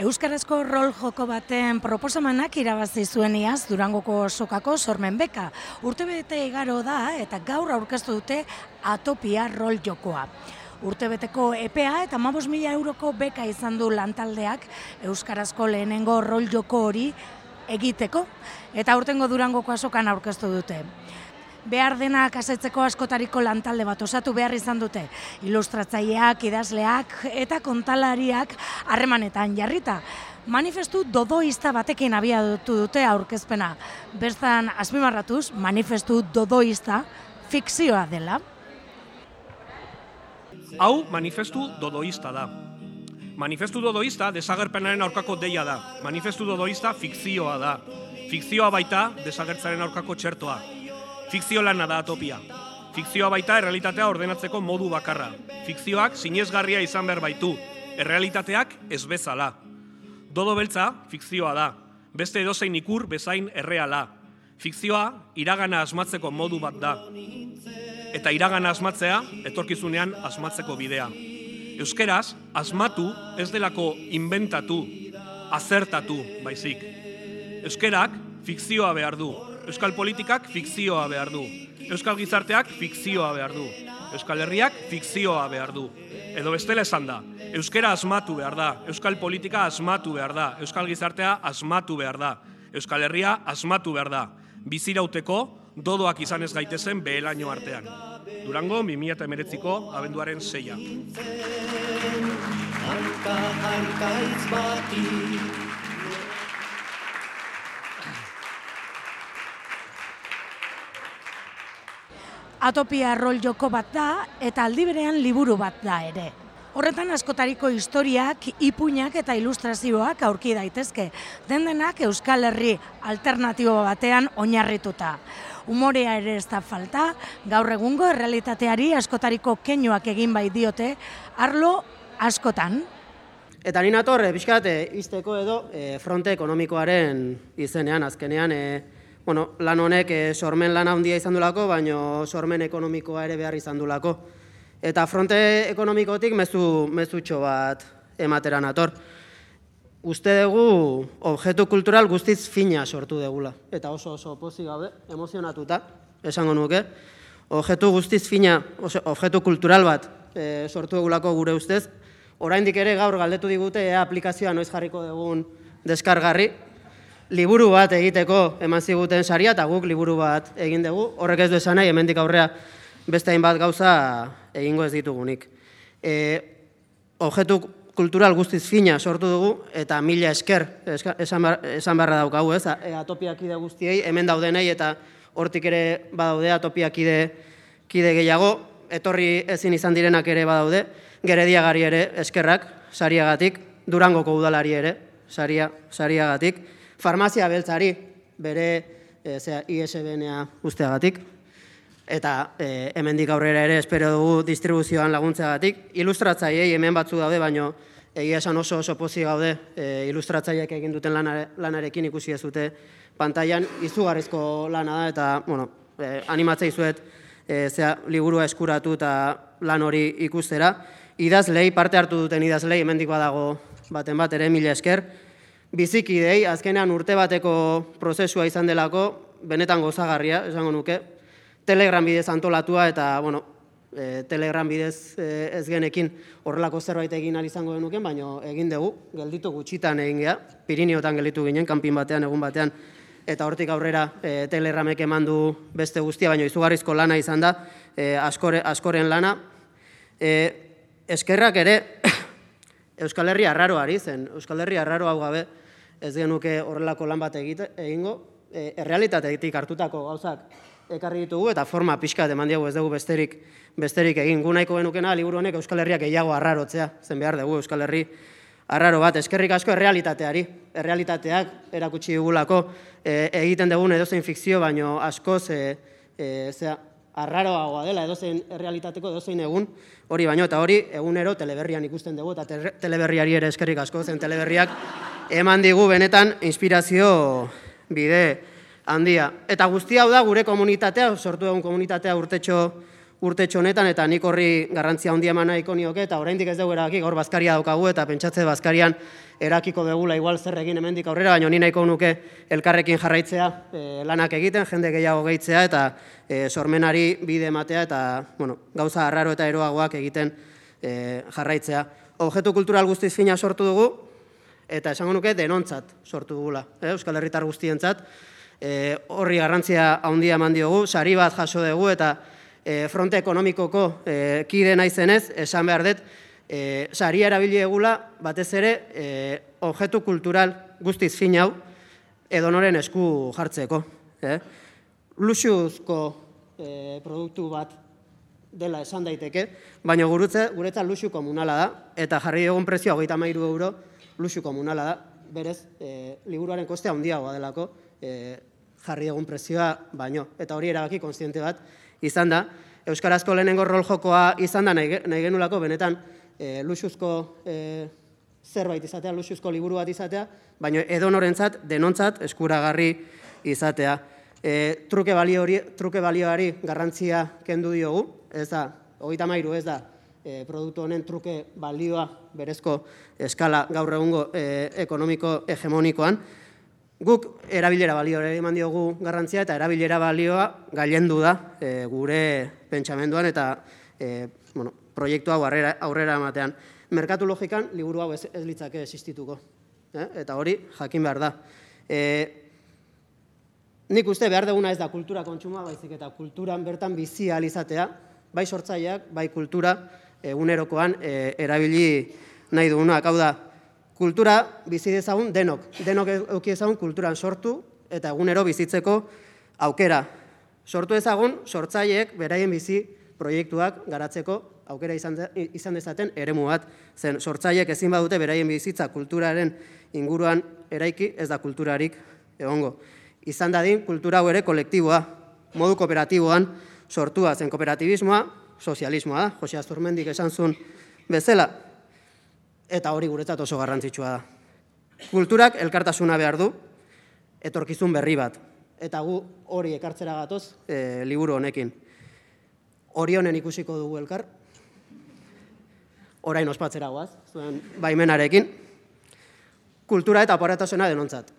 Euskarazko rol joko baten proposamenak irabazi zuen iaz Durangoko sokako sormen beka. Urtebete igaro da eta gaur aurkeztu dute atopia rol jokoa. Urtebeteko EPA eta mabos mila euroko beka izan du lantaldeak Euskarazko lehenengo rol joko hori egiteko eta urtengo Durangoko asokan aurkeztu dute behar dena kasetzeko askotariko lantalde bat osatu behar izan dute. Ilustratzaileak, idazleak eta kontalariak harremanetan jarrita. Manifestu dodoista batekin abiatu dute aurkezpena. Bertan, azpimarratuz, manifestu dodoista fikzioa dela. Hau manifestu dodoista da. Manifestu dodoista desagerpenaren aurkako deia da. Manifestu dodoista fikzioa da. Fikzioa baita desagertzaren aurkako txertoa. Fikzio lana da atopia. Fikzioa baita errealitatea ordenatzeko modu bakarra. Fikzioak sinesgarria izan behar baitu, errealitateak ez bezala. Dodo beltza, fikzioa da. Beste edozein ikur bezain erreala. Fikzioa iragana asmatzeko modu bat da. Eta iragana asmatzea, etorkizunean asmatzeko bidea. Euskeraz, asmatu ez delako inventatu, azertatu baizik. Euskerak fikzioa behar du, Euskal politikak fikzioa behar du. Euskal gizarteak fikzioa behar du. Euskal herriak fikzioa behar du. Edo bestela esan da, Euskera asmatu behar da, Euskal politika asmatu behar da, Euskal gizartea asmatu behar da, Euskal herria asmatu behar da. Bizirauteko, dodoak izan ez gaitezen behelaino artean. Durango, 2008ko abenduaren zeia. Hanka, hanka atopia rol joko bat da eta aldi berean liburu bat da ere. Horretan askotariko historiak, ipuinak eta ilustrazioak aurki daitezke, den denak Euskal Herri alternatibo batean oinarrituta. Umorea ere ez da falta, gaur egungo errealitateari askotariko keinoak egin bai diote, arlo askotan. Eta nina torre, bizkate, izteko edo, e, fronte ekonomikoaren izenean, azkenean, e, bueno, lan honek e, sormen lan handia izan dulako, baino sormen ekonomikoa ere behar izan dulako. Eta fronte ekonomikotik mezu, mezutxo bat emateran ator. Uste dugu objektu kultural guztiz fina sortu degula. Eta oso oso pozik gabe, emozionatuta, esango nuke. Objektu guztiz fina, objektu kultural bat e, sortu degulako gure ustez. Oraindik ere gaur galdetu digute ea aplikazioa noiz jarriko dugun deskargarri, liburu bat egiteko eman ziguten saria eta guk liburu bat egin dugu. Horrek ez du esan nahi, hemendik aurrea beste hainbat gauza egingo ez ditugunik. E, objektu kultural guztiz fina sortu dugu eta mila esker esan, esan beharra daukagu ez, e, atopiakide guztiei, hemen daudenei eta hortik ere badaude atopiakide kide gehiago, etorri ezin izan direnak ere badaude, gerediagari ere eskerrak, sariagatik, durangoko udalari ere, saria, sariagatik, farmazia beltzari bere e, zera, ISBNA usteagatik, eta e, hemendik aurrera ere espero dugu distribuzioan laguntzeagatik. Ilustratzaiei hemen batzu daude, baino egia esan oso oso pozi gaude e, ilustratzaileak egin duten lanarekin ikusi ez dute pantailan izugarrizko lana da, eta bueno, e, animatzei zuet e, zera, liburua eskuratu eta lan hori ikustera. Idazlei, parte hartu duten idazlei, hemendik badago baten bat ere, mila esker, bizikidei, azkenean urte bateko prozesua izan delako, benetan gozagarria, esango nuke, telegram bidez antolatua eta, bueno, e, telegram bidez e, ez genekin horrelako zerbait egin ari izango genuken, baina egin dugu, gelditu gutxitan egin geha, Pirineotan gelditu ginen, kanpin batean, egun batean, eta hortik aurrera e, telegramek eman du beste guztia, baina izugarrizko lana izan da, e, askore, askoren lana. E, eskerrak ere, Euskal Herria arraro ari zen, Euskal Herria arraro hau gabe, ez genuke horrelako lan bat egite, egingo, e, errealitateetik hartutako gauzak ekarri ditugu eta forma pixka eman diago ez dugu besterik besterik egin. Gu nahiko genukena liburu honek Euskal Herriak gehiago arrarotzea, zen behar dugu Euskal Herri arraro bat, eskerrik asko errealitateari, errealitateak erakutsi dugulako e, egiten dugun edozein fikzio, baino askoz e, e, zera, arraroagoa dela edozein errealitateko edozein egun hori baino eta hori egunero teleberrian ikusten dugu eta teleberriari ere eskerrik asko zen teleberriak eman digu benetan inspirazio bide handia. Eta guzti hau da gure komunitatea, sortu egun komunitatea urtetxo, urte honetan eta nik horri garrantzia handia eman nahiko nioke eta oraindik ez dugu erabaki gaur bazkaria daukagu eta pentsatze bazkarian erakiko degula igual zer egin hemendik aurrera, baina ni nahiko nuke elkarrekin jarraitzea e, lanak egiten, jende gehiago gehitzea eta e, sormenari bide ematea eta bueno, gauza arraro eta eroagoak egiten e, jarraitzea. Objetu kultural guztiz fina sortu dugu eta esango nuke denontzat sortu dugula, e, Euskal Herritar guztientzat. E, horri garrantzia handia eman diogu, sari bat jaso dugu eta e, fronte ekonomikoko e, kide naizenez, esan behar dut, e, saria erabili egula, batez ere, e, objektu kultural guztiz fin hau, edonoren esku jartzeko. Eh? Luxuzko e, produktu bat dela esan daiteke, baina gurutze, guretzat luxu komunala da, eta jarri egun prezioa hogeita mairu euro luxu komunala da, berez, e, liburuaren kostea handiagoa delako, e, jarri egun prezioa baino, eta hori erabaki konstiente bat, izan da. Euskarazko lehenengo rol jokoa izan da nahi, genulako benetan e, luxuzko e, zerbait izatea, luxuzko liburu bat izatea, baina edonorentzat, denontzat, eskuragarri izatea. E, truke, balio hori, truke balioari garrantzia kendu diogu, ez da, hogeita mairu ez da, e, produktu honen truke balioa berezko eskala gaur egungo e, ekonomiko hegemonikoan, Guk erabilera balioa eman diogu garrantzia eta erabilera balioa gailendu da e, gure pentsamenduan eta e, bueno, proiektu hau aurrera, aurrera ematean. Merkatu logikan liburu hau ez, ez litzake existituko. Eh? Eta hori jakin behar da. E, nik uste behar duguna ez da kultura kontsuma, baizik eta kulturan bertan bizi izatea, bai sortzaileak, bai kultura egunerokoan e, erabili nahi dugunak. Hau da, kultura bizi dezagun denok, denok eduki dezagun kulturan sortu eta egunero bizitzeko aukera. Sortu ezagun sortzaileek beraien bizi proiektuak garatzeko aukera izan, izan dezaten eremu bat. Zen sortzaileek ezin badute beraien bizitza kulturaren inguruan eraiki ez da kulturarik egongo. Izan dadin kultura hau ere kolektiboa, modu kooperatiboan sortua zen kooperatibismoa, sozialismoa da, Jose Azurmendik esan zuen bezala, eta hori guretzat oso garrantzitsua da. Kulturak elkartasuna behar du, etorkizun berri bat, eta gu hori ekartzera gatoz e, liburu honekin. Hori honen ikusiko dugu elkar, orain ospatzera guaz, zuen baimenarekin, kultura eta aparatasuna denontzat.